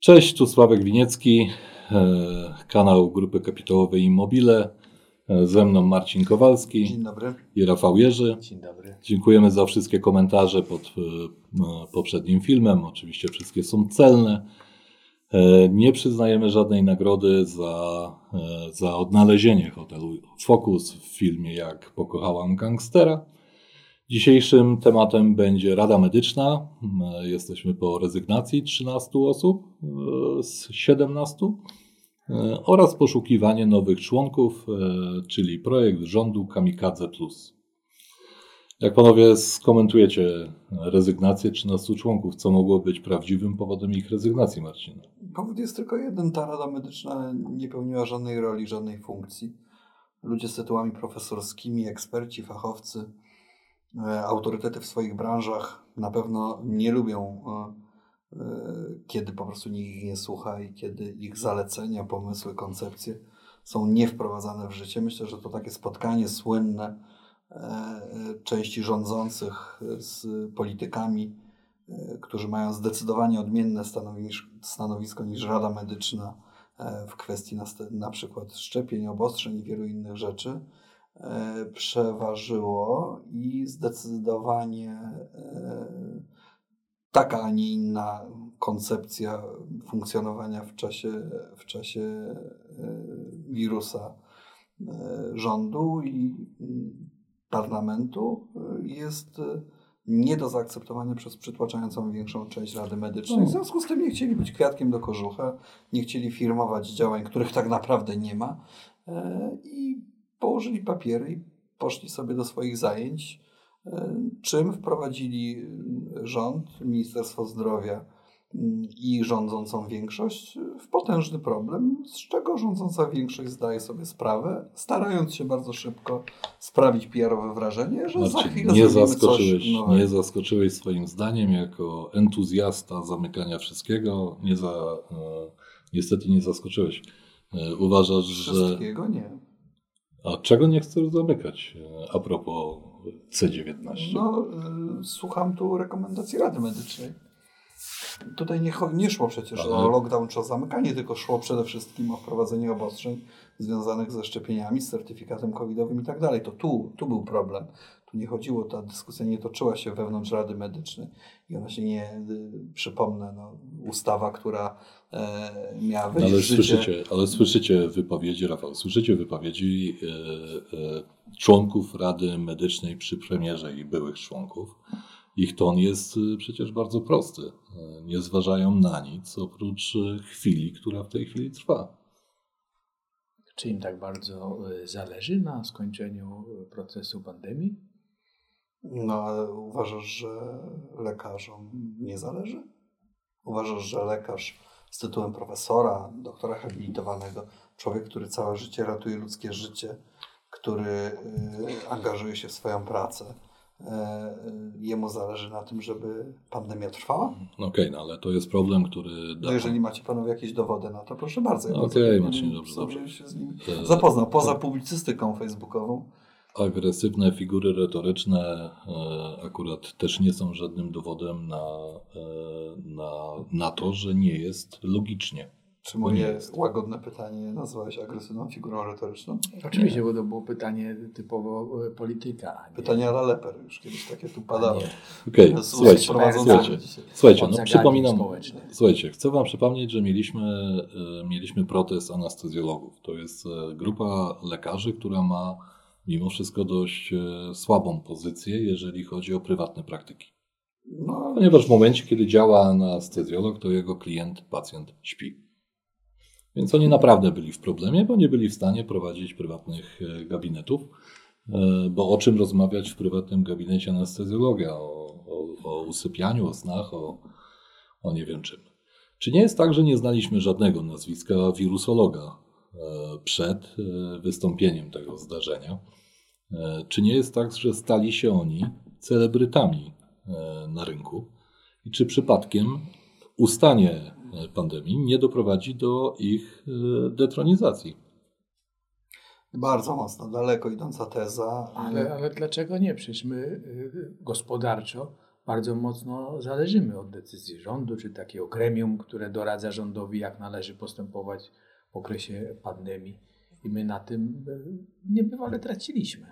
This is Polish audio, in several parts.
Cześć, tu Sławek Winiecki, e, kanał Grupy Kapitałowej Immobile. E, Ze mną Marcin Kowalski Dzień dobry. i Rafał Jerzy. Dzień dobry. Dziękujemy za wszystkie komentarze pod e, e, poprzednim filmem. Oczywiście wszystkie są celne. Nie przyznajemy żadnej nagrody za, za odnalezienie hotelu Focus w filmie Jak pokochałam gangstera. Dzisiejszym tematem będzie Rada Medyczna. Jesteśmy po rezygnacji 13 osób e, z 17 e, oraz poszukiwanie nowych członków, e, czyli projekt rządu Kamikadze Plus. Jak panowie skomentujecie rezygnację 13 członków, co mogło być prawdziwym powodem ich rezygnacji, Marcin? Powód jest tylko jeden. Ta Rada Medyczna nie pełniła żadnej roli, żadnej funkcji. Ludzie z tytułami profesorskimi, eksperci, fachowcy, autorytety w swoich branżach na pewno nie lubią, e, e, kiedy po prostu nikt ich nie słucha i kiedy ich zalecenia, pomysły, koncepcje są nie wprowadzane w życie. Myślę, że to takie spotkanie słynne e, e, części rządzących z politykami, e, którzy mają zdecydowanie odmienne stanowisko niż Rada Medyczna e, w kwestii na, przykład szczepień, obostrzeń i wielu innych rzeczy, e, przeważyło i zdecydowanie e, taka, a nie inna koncepcja funkcjonowania w czasie, w czasie e, wirusa e, rządu i mm, parlamentu e, jest e, nie do zaakceptowania przez przytłaczającą większą część Rady Medycznej. W związku z tym nie chcieli być kwiatkiem do kożucha, nie chcieli firmować działań, których tak naprawdę nie ma e, i położyli papiery i poszli sobie do swoich zajęć, e, czym wprowadzili e, rząd, Ministerstwo Zdrowia mm, i rządzącą większość w potężny problem, z czego rządząca większość zdaje sobie sprawę, starając się bardzo szybko sprawić PR-owe wrażenie, że za Marcin, chwilę nie zaskoczyłeś, nie zaskoczyłeś swoim zdaniem jako entuzjasta zamykania wszystkiego. Nie za, e, niestety nie zaskoczyłeś. Uważasz, że... Wszystkiego nie. A czego nie chcesz zamykać e, a propos C19? No, y, słucham tu rekomendacji Rady Medycznej. Tutaj nie, nie szło przecież Ale- o lockdown czy o zamykanie, tylko szło przede wszystkim o wprowadzenie obostrzeń związanych ze szczepieniami, z certyfikatem covidowym i tak dalej. To tu, tu był problem. Tu nie chodziło, ta dyskusja nie toczyła się wewnątrz Rady Medycznej i ona się nie, y, przypomnę, no, ustawa, która e, miała wejść Ale w życie. słyszycie, ale słyszycie wypowiedzi, Rafał, słyszycie wypowiedzi e, e, członków Rady Medycznej przy premierze i byłych członków. Ich ton jest e, przecież bardzo prosty. E, Nie zważają na nic oprócz e, chwili, która w tej chwili trwa. Czy im tak bardzo y, zależy na skończeniu y, procesu pandemii? No, ale uważasz, że lekarzom nie zależy? Uważasz, że lekarz z tytułem profesora, doktora habilitowanego, człowiek, który całe życie ratuje ludzkie życie, który y, angażuje się w swoją pracę, y, y, jemu zależy na tym, żeby pandemia trwała? No Okej, no ale to jest problem, który... No jeżeli macie panowie jakieś dowody na to, proszę bardzo. Ja Okej, chętnie Marcin, dobrze, dobrze. się z nim zapoznał. Poza publicystyką facebookową. Agresywne figury retoryczne e, akurat też nie są żadnym dowodem na, e, na, na to, że nie jest logicznie. Czy moje jest. łagodne pytanie nazwałeś agresywną figurą retoryczną? Oczywiście, bo to było pytanie typowo y, polityka. nie- Pytanie Ala Leper, już kiedyś takie tu padało. Nie. Okej, ust słuchajcie, słuchajcie, słuchajcie, no przypominam, słuchajcie, chcę wam przypomnieć, że mieliśmy, e, mieliśmy protest anestezjologów. To jest e, grupa lekarzy, która ma mimo wszystko dość e, słabą pozycję, jeżeli chodzi o prywatne praktyki. No, Ponieważ w momencie, kiedy działa anestezjolog, to jego klient, pacjent śpi. Więc oni naprawdę byli w problemie, bo nie byli w stanie prowadzić prywatnych e, gabinetów. E, Bo o czym rozmawiać w prywatnym gabinecie anestezjologa? O, o, o usypianiu, o snach, o, o nie wiem czym. Czy nie jest tak, że nie znaliśmy żadnego nazwiska wirusologa przed wystąpieniem tego zdarzenia? E, Czy nie jest tak, że stali się oni celebrytami e, na rynku? I czy przypadkiem ustanie e, pandemii nie doprowadzi do ich detronizacji? Bardzo mocno, daleko idąca teza. Ale, ale dlaczego nie? Przecież my y, gospodarczo bardzo mocno zależymy od decyzji rządu, czy takiego gremium, które doradza rządowi, jak należy postępować w okresie pandemii. I my na tym e, niebywale traciliśmy.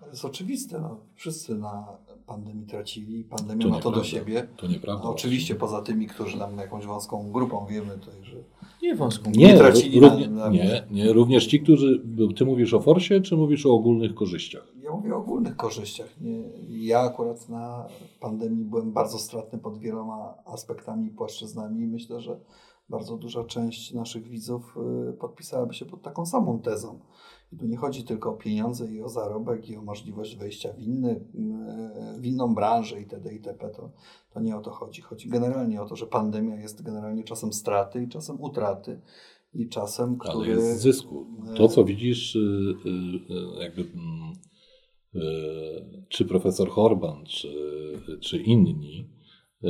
To jest oczywiste. No. Wszyscy na pandemii tracili. Pandemia To ma to do siebie. To nieprawda. No, oczywiście poza tymi, którzy tam jakąś wąską grupą wiemy tutaj, że Nie wąską Nie, nie tracili równie, na- na- nie, nie, również ci, którzy. Ty mówisz o forsie, czy mówisz o ogólnych korzyściach? Ja mówię o ogólnych korzyściach. Nie, ja akurat na pandemii byłem bardzo stratny pod wieloma aspektami i płaszczyznami i myślę, że bardzo duża część naszych widzów y, podpisałaby się pod taką samą tezą. I tu nie chodzi tylko o pieniądze i o zarobek i o możliwość wejścia w, inny, y, w inną branżę itd. itp. To, to nie o to chodzi. Chodzi generalnie o to, że pandemia jest generalnie czasem straty i czasem utraty i czasem, Ale który... jest zysku. To, co widzisz, y, jakby. mm, Czy profesor Horban, czy, czy inni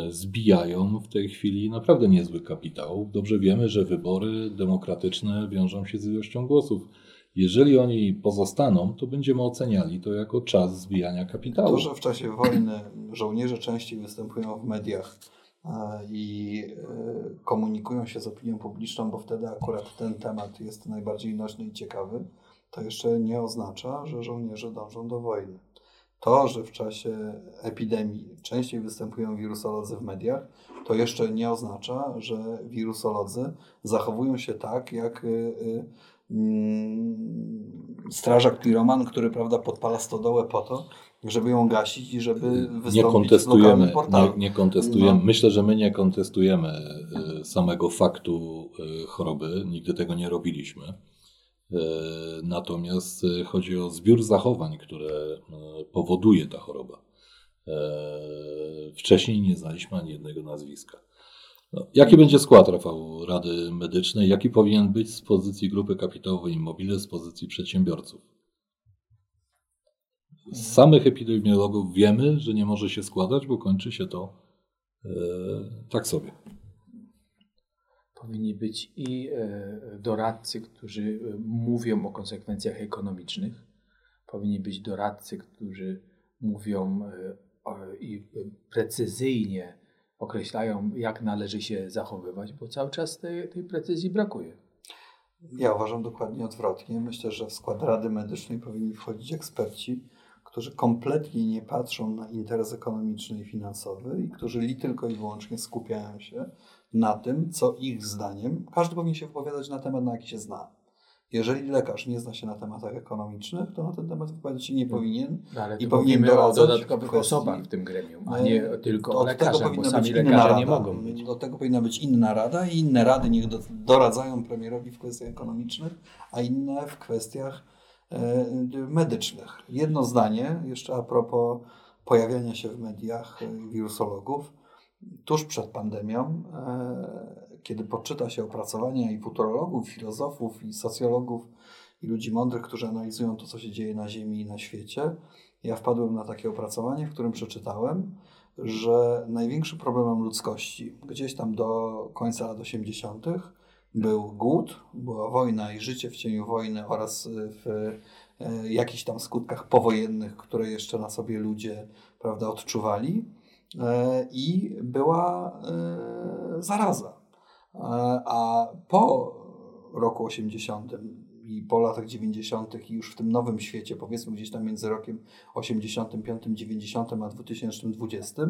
zbijają w tej chwili naprawdę niezły kapitał. Dobrze wiemy, że wybory demokratyczne wiążą się z ilością głosów. Jeżeli oni pozostaną, to będziemy oceniali to jako czas zbijania kapitału. To, że w czasie wojny żołnierze częściej występują w mediach e, i e, komunikują się z opinią publiczną, bo wtedy akurat ten temat jest najbardziej nośny i ciekawy, to jeszcze nie oznacza, że żołnierze dążą do wojny. To, że w czasie epidemii częściej występują wirusolodzy w mediach, to jeszcze nie oznacza, że wirusolodzy zachowują się tak, jak y, y, mm, strażak piroman, który prawda, podpala stodołę po to, żeby ją gasić i żeby wystąpić nie kontestujemy, nie, nie kontestujemy. No. Myślę, że my nie kontestujemy y, samego faktu choroby, nigdy tego nie robiliśmy. Y, Natomiast y, chodzi o zbiór zachowań, które y, powoduje ta choroba. Wcześniej nie znaliśmy ani jednego nazwiska. No, jaki będzie skład, Rafał, Rady Medycznej? Jaki powinien być z pozycji grupy kapitałowej Immobile, z pozycji przedsiębiorców? Z samych epidemiologów wiemy, że nie może się składać, bo kończy się to e, tak sobie. Powinni być i e, doradcy, którzy e, mówią o konsekwencjach ekonomicznych. Powinni być doradcy, którzy mówią e, i precyzyjnie określają, jak należy się zachowywać, bo cały czas tej, tej precyzji brakuje. Ja uważam dokładnie odwrotnie. Myślę, że w skład Rady Medycznej powinni wchodzić eksperci, którzy kompletnie nie patrzą na interes ekonomiczny i finansowy i którzy li tylko i wyłącznie skupiają się na tym, co ich zdaniem, każdy powinien się wypowiadać na temat, na jaki się zna. Jeżeli lekarz nie zna się na tematach ekonomicznych, to na ten temat wypowiadać się nie powinien. No, ale I powinien mówimy o doradzać dodatkowych osobach w tym gremium, a nie tylko o lekarzach, bo sami lekarze rada. nie mogą być. Do tego powinna być inna rada i inne rady niech do, doradzają premierowi w kwestiach ekonomicznych, a inne w kwestiach e, medycznych. Jedno zdanie jeszcze a propos pojawiania się w mediach e, wirusologów. Tuż przed pandemią, e, kiedy poczyta się opracowania i futurologów, filozofów, i socjologów, i ludzi mądrych, którzy analizują to, co się dzieje na Ziemi i na świecie, ja wpadłem na takie opracowanie, w którym przeczytałem, że największym problemem ludzkości gdzieś tam do końca lat 80. był głód, była wojna i życie w cieniu wojny oraz w e, jakichś tam skutkach powojennych, które jeszcze na sobie ludzie prawda, odczuwali. E, I była e, zaraza. E, A po roku 80 i po latach 90. i już w tym nowym świecie, powiedzmy gdzieś tam między rokiem 85, 90 a 2020,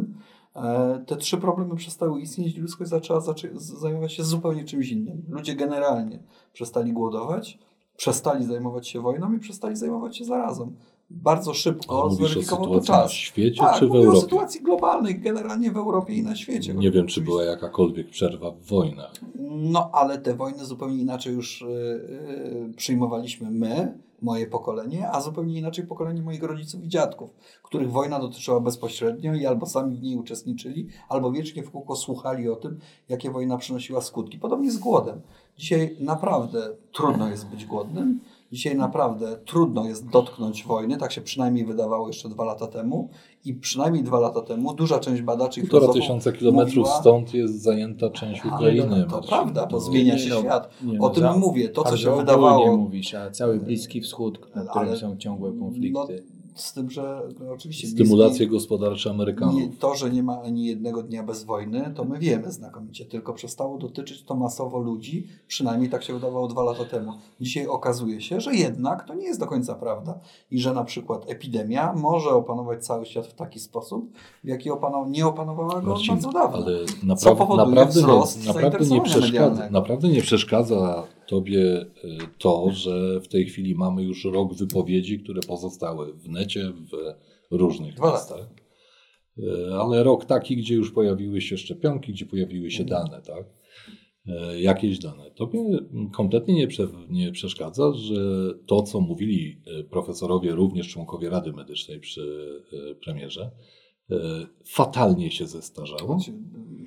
e, te trzy problemy przestały istnieć i ludzkość zaczęła zaczę- zajmować się zupełnie czymś innym. Ludzie generalnie przestali głodować, przestali zajmować się wojną i przestali zajmować się zarazą. Bardzo szybko o zweryfikował to sytuacji na czas. świecie Tak, czy w mówię o Europie? sytuacji globalnej, generalnie w Europie i na świecie. Nie wiem, czy była jakakolwiek przerwa w wojnach. No, ale te wojny zupełnie inaczej już y, y, przyjmowaliśmy my, moje pokolenie, a zupełnie inaczej pokolenie moich rodziców i dziadków, których wojna dotyczyła bezpośrednio i albo sami w niej uczestniczyli, albo wiecznie w kółko słuchali o tym, jakie wojna przynosiła skutki. Podobnie z głodem. Dzisiaj naprawdę trudno jest być głodnym. Dzisiaj naprawdę trudno jest dotknąć wojny, tak się przynajmniej wydawało jeszcze dwa lata temu. I przynajmniej dwa lata temu duża część badaczy i Półtora tysiąca kilometrów mówiła- stąd jest zajęta część Ukrainy. to Marcin. prawda, bo To- zmienia się Nie no, świat. nie o no, tym za- mówię. To, co się wydawało. mówisz, a cały Bliski Wschód, na którym Ale- są ciągłe konflikty. No, Z tym, że no, oczywiście. Stymulacje gospodarcze Amerykanów. Nie, to, że nie ma ani jednego dnia bez wojny, to my wiemy znakomicie, tylko przestało dotyczyć to masowo ludzi, przynajmniej tak się wydawało dwa lata temu. Dzisiaj okazuje się, że jednak to nie jest do końca prawda i że na przykład epidemia może opanować cały świat w taki sposób, w jaki opanow nie opanowała go Marcin, bardzo dawno. Ale Co napra powoduje naprawdę, naprawdę, nie przeszkadza, medialnego. naprawdę nie przeszkadza Tobie y, to, że w tej chwili mamy już rok wypowiedzi, które pozostały w necie, w różnych Dwa. Y, Ale rok taki, gdzie już pojawiły się szczepionki, gdzie pojawiły się Mhm. dane, tak? Y, Jakieś dane. Tobie kompletnie nie, prze, nie przeszkadza, że to, co mówili profesorowie, również członkowie Rady Medycznej przy premierze, fatalnie się zestarzało. Znaczy,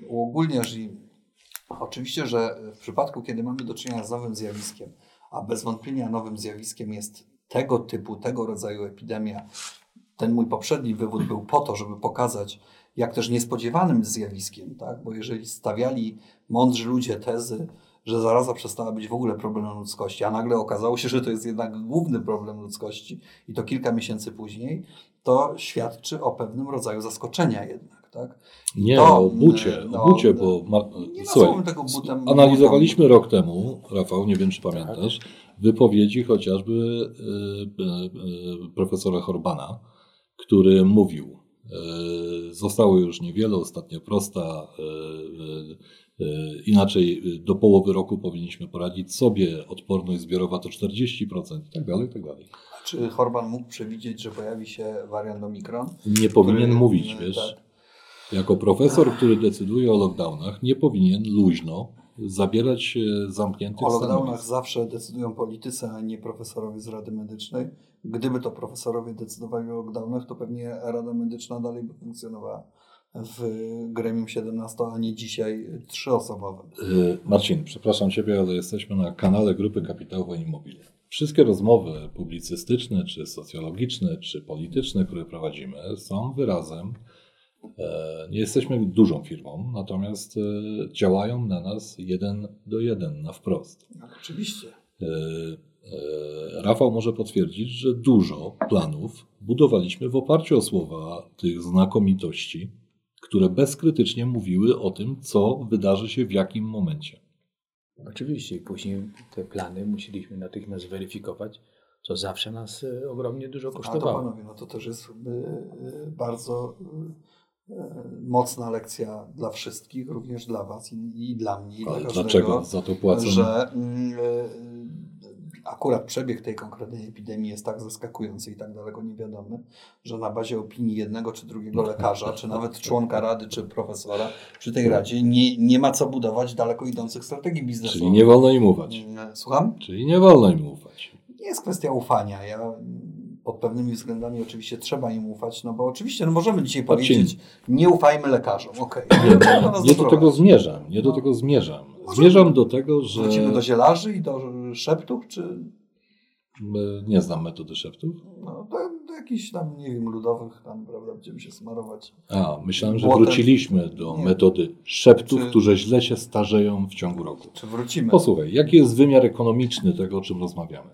Ogólnie, że oczywiście, że w przypadku, kiedy mamy do czynienia z nowym zjawiskiem, a bez wątpienia nowym zjawiskiem jest tego typu, tego rodzaju epidemia, ten mój poprzedni wywód był po to, żeby pokazać, jak też niespodziewanym zjawiskiem, tak? bo jeżeli stawiali mądrzy ludzie tezy, że zaraza przestała być w ogóle problemem ludzkości, a nagle okazało się, że to jest jednak główny problem ludzkości i to kilka miesięcy później, to świadczy o pewnym rodzaju zaskoczenia jednak. Tak? Nie, To, o bucie, no, o bucie, no, bo ma, nie słuchaj, tego butem- analizowaliśmy rok temu, Rafał, nie wiem czy Tak. pamiętasz, wypowiedzi chociażby y, y, y, profesora Horbana, który mówił, zostało już niewiele, ostatnia prosta, inaczej do połowy roku powinniśmy poradzić sobie, odporność zbiorowa to 40% i tak dalej, i tak dalej. Czy Horban mógł przewidzieć, że pojawi się wariant Omikron? Nie powinien Który- mówić, wiesz, tak. Jako profesor, który decyduje o lockdownach, nie powinien luźno zabierać e, zamkniętych O lockdownach stanowisk. zawsze decydują politycy, a nie profesorowie z Rady Medycznej. Gdyby to profesorowie decydowali o lockdownach, to pewnie Rada Medyczna dalej by funkcjonowała w gremium 17, a nie dzisiaj trzyosobowym. Y, Marcin, przepraszam Ciebie, ale jesteśmy na kanale Grupy Kapitałowej Immobile. Wszystkie rozmowy publicystyczne, czy socjologiczne, czy polityczne, które prowadzimy, są wyrazem. E, Nie jesteśmy dużą firmą, natomiast e, działają na nas jeden do jeden, na wprost. No, oczywiście. E, Rafał może potwierdzić, że dużo planów budowaliśmy w oparciu o słowa tych znakomitości, które bezkrytycznie mówiły o tym, co wydarzy się w jakim momencie. Oczywiście i później te plany musieliśmy natychmiast weryfikować, co zawsze nas ogromnie dużo A to kosztowało. panowie, no to też jest bardzo mocna lekcja dla wszystkich, również dla was i, i dla mnie, Ale dla każdego. dlaczego za to płacą? że y, akurat przebieg tej konkretnej epidemii jest tak zaskakujący i tak daleko niewiadomy, że na bazie opinii jednego czy drugiego lekarza, czy nawet członka rady, czy profesora przy tej radzie nie, nie ma co budować daleko idących strategii biznesowych. Czyli nie wolno im ufać. Mm, Słucham? Czyli nie wolno im ufać. Nie jest kwestia ufania. Ja pod pewnymi względami oczywiście trzeba im ufać, no bo oczywiście no możemy dzisiaj powiedzieć, nie ufajmy lekarzom, okej. Nie, nie do tego zmierzam. Nie do No. tego zmierzam. Zmierzam do tego, że Wrócimy do zielarzy i do szeptów, czy nie znam metody szeptów. No, do, do jakichś tam, nie wiem, ludowych, tam, prawda, będziemy się smarować. A, myślałem, że Błotem. wróciliśmy do Nie. metody szeptów, Czy- które źle się starzeją w ciągu roku. Czy wrócimy? Posłuchaj, jaki jest wymiar ekonomiczny tego, o czym rozmawiamy?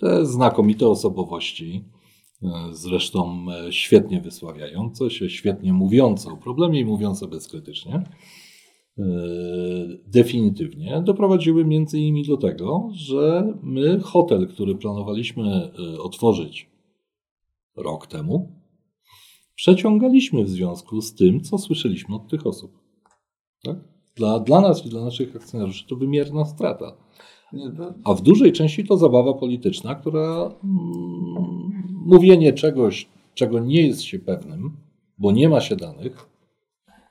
Te znakomite osobowości, e, zresztą e, świetnie wysławiające się, świetnie mówiące o problemie i mówiące bezkrytycznie, e, definitywnie doprowadziły między innymi do tego, że my hotel, który planowaliśmy otworzyć rok temu, przeciągaliśmy w związku z tym, co słyszeliśmy od tych osób. Tak? Dla, dla nas i dla naszych akcjonariuszy to wymierna strata. A w dużej części to zabawa polityczna, która mm, mówienie czegoś, czego nie jest się pewnym, bo nie ma się danych,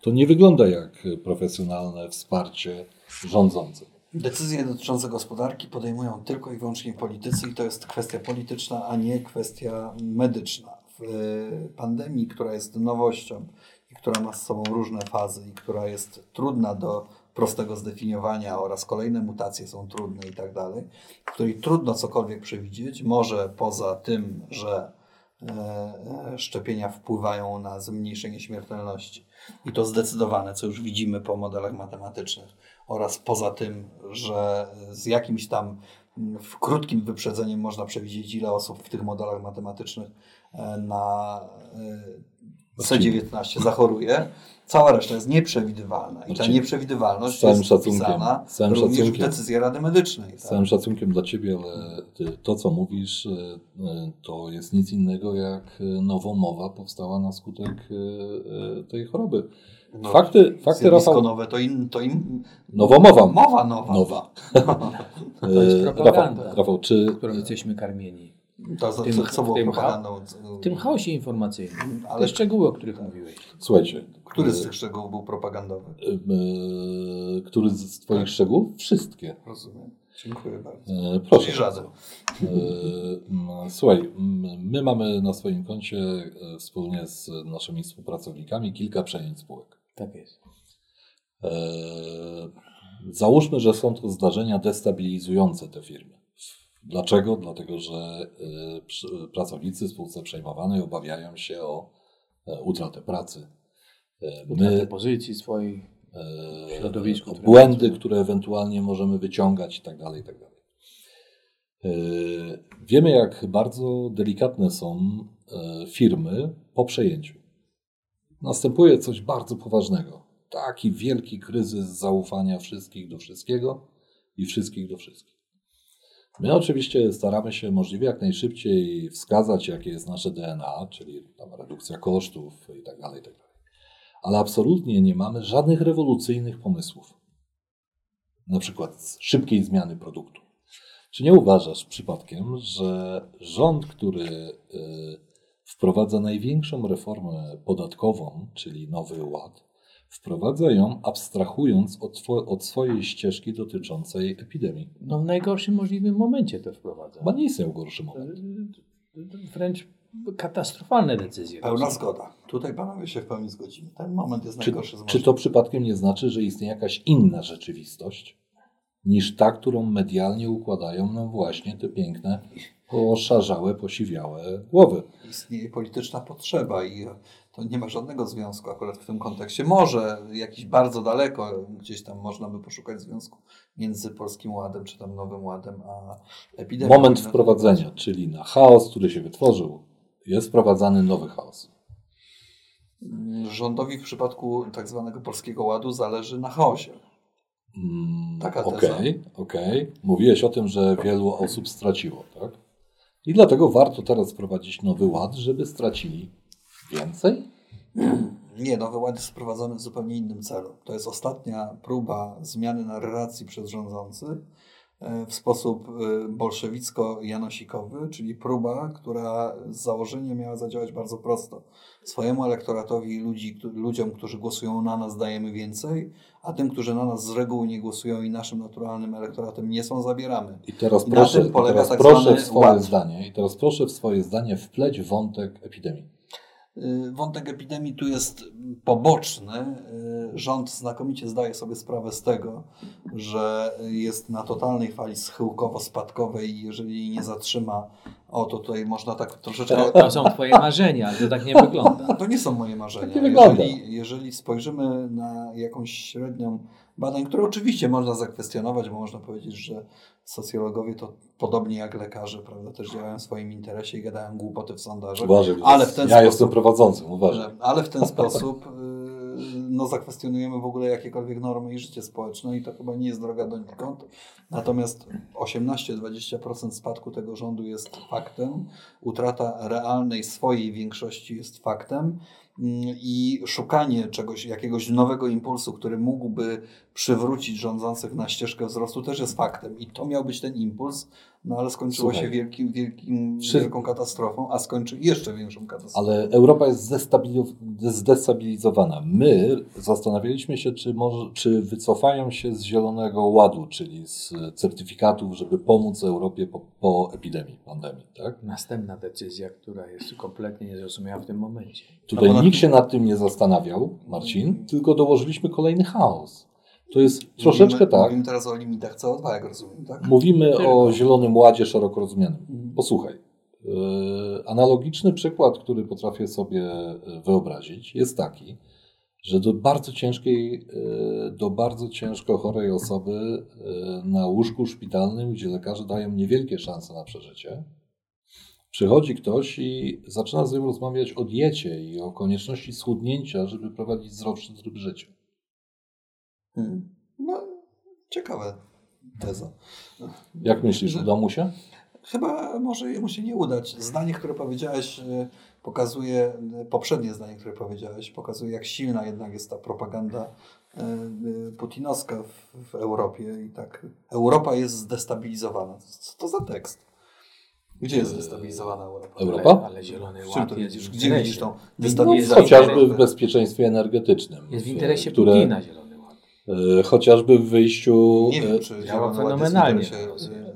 to nie wygląda jak profesjonalne wsparcie rządzących. decyzje dotyczące gospodarki podejmują tylko i wyłącznie politycy i to jest kwestia polityczna, a nie kwestia medyczna. W e, pandemii, która jest nowością i która ma z sobą różne fazy i która jest trudna do prostego zdefiniowania oraz kolejne mutacje są trudne i tak dalej, w której trudno cokolwiek przewidzieć, może poza tym, że e, szczepienia wpływają na zmniejszenie śmiertelności. I to zdecydowane, co już widzimy po modelach matematycznych. Oraz poza tym, że z jakimś tam mm, w krótkim wyprzedzeniem można przewidzieć, ile osób w tych modelach matematycznych e, na e, C19 zachoruje, cała reszta jest nieprzewidywalna. I ta Znaczy, nieprzewidywalność z całym jest szacunkiem, wpisana z całym również szacunkiem. w decyzję Rady Medycznej. Z tak? całym szacunkiem dla Ciebie, ale ty, to, co mówisz, e, e, to jest nic innego jak e, nowomowa powstała na skutek tej choroby. No, Fakty, fakty Rafał. nowe to, in, to in, Nowomowa. mowa nowa. Nowa. To jest propaganda. Rafał, Rafał, czy którą jesteśmy karmieni. Tym- co, co było tym propagandą? W tym chaosie informacyjnym. Ale Ale szczegóły, o których mówiłeś. słuchajcie, który z e, tych szczegółów był propagandowy? e, który z Twoich szczegółów? Wszystkie. Rozumiem. Dziękuję bardzo. E, Proszę. Żaden. E, Słuchaj, my mamy na swoim koncie e, wspólnie z naszymi współpracownikami kilka przejęć spółek. Tak jest. E, Załóżmy, że są to zdarzenia destabilizujące te firmy. Dlaczego? Dlatego, że e, pracownicy spółce przejmowanej obawiają się o e, utratę pracy. E, Utratę pozycji swojej. środowisku, błędy, które ewentualnie możemy wyciągać i tak dalej, i tak dalej. Wiemy, jak bardzo delikatne są firmy po przejęciu. Następuje coś bardzo poważnego. Taki wielki kryzys zaufania wszystkich do wszystkiego i wszystkich do wszystkich. My oczywiście staramy się możliwie jak najszybciej wskazać, jakie jest nasze DNA, czyli redukcja kosztów i tak dalej, i tak dalej. Ale absolutnie nie mamy żadnych rewolucyjnych pomysłów. Na przykład szybkiej zmiany produktu. Czy nie uważasz przypadkiem, że rząd, który y, wprowadza największą reformę podatkową, czyli Nowy Ład, wprowadza ją abstrahując od, two- od swojej ścieżki dotyczącej epidemii? No w najgorszym możliwym momencie to wprowadza. Chyba nie istnieje gorszy moment. Wręcz katastrofalne decyzje. Pełna zgoda. Tutaj panowie się w pełni zgodzimy. Ten moment jest Czy, najgorszy z czy to przypadkiem nie znaczy, że istnieje jakaś inna rzeczywistość niż ta, którą medialnie układają nam właśnie te piękne, poszarzałe, posiwiałe głowy? Istnieje polityczna potrzeba i to nie ma żadnego związku akurat w tym kontekście. Może jakiś bardzo daleko, gdzieś tam można by poszukać związku między Polskim Ładem, czy tam Nowym Ładem, a epidemią. Moment wprowadzenia, czyli na chaos, który się wytworzył, jest wprowadzany nowy chaos. Rządowi w przypadku tak zwanego Polskiego Ładu zależy na chaosie. Mm, Taka teza. Okej, okej. Mówiłeś o tym, że wielu osób straciło, tak? I dlatego warto teraz wprowadzić nowy ład, żeby stracili więcej? Nie, Nowy Ład jest wprowadzony w zupełnie innym celu. To jest ostatnia próba zmiany narracji przez rządzących e, w sposób e, bolszewicko-janosikowy, czyli próba, która z założenia miała zadziałać bardzo prosto. Swojemu elektoratowi ludzi, któ- ludziom, którzy głosują na nas, dajemy więcej, a tym, którzy na nas z reguły nie głosują i naszym naturalnym elektoratem nie są, zabieramy. I teraz Na proszę, tym polega teraz tak proszę w swoje ład. zdanie, i teraz proszę w swoje zdanie wpleć wątek epidemii. Y, Wątek epidemii tu jest poboczny. Y, Rząd znakomicie zdaje sobie sprawę z tego, że jest na totalnej fali schyłkowo-spadkowej i jeżeli jej nie zatrzyma, o to tutaj można tak troszeczkę... To są twoje marzenia, to tak nie wygląda. To nie są moje marzenia. Tak nie wygląda. Jeżeli, jeżeli spojrzymy na jakąś średnią badań, które oczywiście można zakwestionować, bo można powiedzieć, że socjologowie to podobnie jak lekarze, prawda, też działają w swoim interesie i gadają głupoty w sondażach. Uważaj, Ale w ten ja sposób- jestem prowadzącym, uważaj. Ale w ten sposób y, no, zakwestionujemy w ogóle jakiekolwiek normy i życie społeczne i to chyba nie jest droga donikąd. Natomiast 18-20% spadku tego rządu jest faktem, utrata realnej swojej większości jest faktem i szukanie czegoś, jakiegoś nowego impulsu, który mógłby przywrócić rządzących na ścieżkę wzrostu też jest faktem. I to miał być ten impuls, no ale skończyło Słuchaj. się wielkim, wielkim, Czy- wielką katastrofą, a skończy jeszcze większą katastrofą. Ale Europa jest zdestabilizowana. My zastanawialiśmy się, czy, może, czy wycofają się z Zielonego Ładu, czyli z certyfikatów, żeby pomóc Europie po, po epidemii, pandemii. Tak? Następna decyzja, która jest kompletnie niezrozumiała w tym momencie. Tutaj No nikt się nad tym nie zastanawiał, Marcin, tylko dołożyliśmy kolejny chaos. To jest troszeczkę mówimy, tak. Mówimy teraz o limitach CO2, jak rozumiem, tak? Mówimy Tylko. o Zielonym Ładzie szeroko rozumianym. Posłuchaj. Yy, Analogiczny przykład, który potrafię sobie yy, wyobrazić, jest taki, że do bardzo ciężkiej, yy, do bardzo ciężko chorej osoby na łóżku szpitalnym, gdzie lekarze dają niewielkie szanse na przeżycie, Przychodzi ktoś i zaczyna z nim rozmawiać o diecie i o konieczności schudnięcia, żeby prowadzić zdrowszy tryb życia. Hmm. No, ciekawe teza. Jak myślisz, uda mu się? Chyba może mu się nie udać. Zdanie, które powiedziałeś, e, pokazuje, e, poprzednie zdanie, które powiedziałeś, pokazuje, jak silna jednak jest ta propaganda e, putinowska w, w Europie. I tak, Europa jest zdestabilizowana. Co to za tekst? Gdzie jest zdestabilizowana Europa? Europa? Ale, ale Zielony Ład jest widzisz? w Gdzie widzisz tą destabilizację? Chociażby w bezpieczeństwie energetycznym. Jest w interesie które- Putina Zielony Ład. e, Chociażby w wyjściu. Nie e, wiem, czy działa fenomenalnie.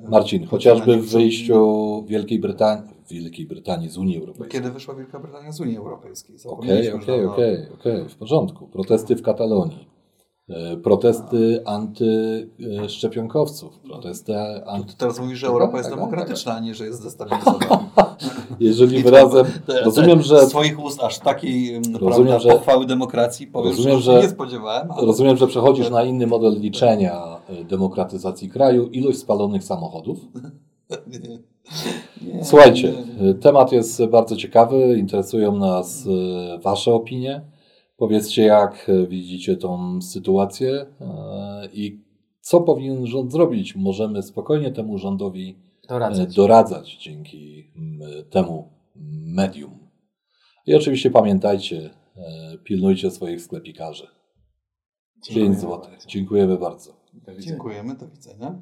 e, Marcin, chociażby w wyjściu Wielkiej Brytanii, Wielkiej Brytanii z Unii Europejskiej. Kiedy wyszła Wielka Brytania z Unii Europejskiej? Okej, okej, okej, w porządku. Protesty w Katalonii. E, Protesty antyszczepionkowców. Protesty anty... ty teraz mówisz, że Tak, Europa jest tak, demokratyczna, a nie, że jest zdestabilizowana. Jeżeli wyrazem... Rozumiem, że Z twoich ust aż takiej Rozumiem, prawda, że- pochwały demokracji powiem, rozumiem, że, nie spodziewałem. Ale... Rozumiem, że przechodzisz na inny model liczenia e, demokratyzacji kraju, ilość spalonych samochodów. Słuchajcie, e, temat jest bardzo ciekawy, interesują nas Wasze opinie. Powiedzcie, jak e, widzicie tą sytuację e, i co powinien rząd zrobić. Możemy spokojnie temu rządowi e, Doradzać. doradzać dzięki temu medium. I oczywiście pamiętajcie, pilnujcie swoich sklepikarzy. 5 Dziękujemy złotych. bardzo. Dziękujemy bardzo. Do. Dziękujemy, do widzenia.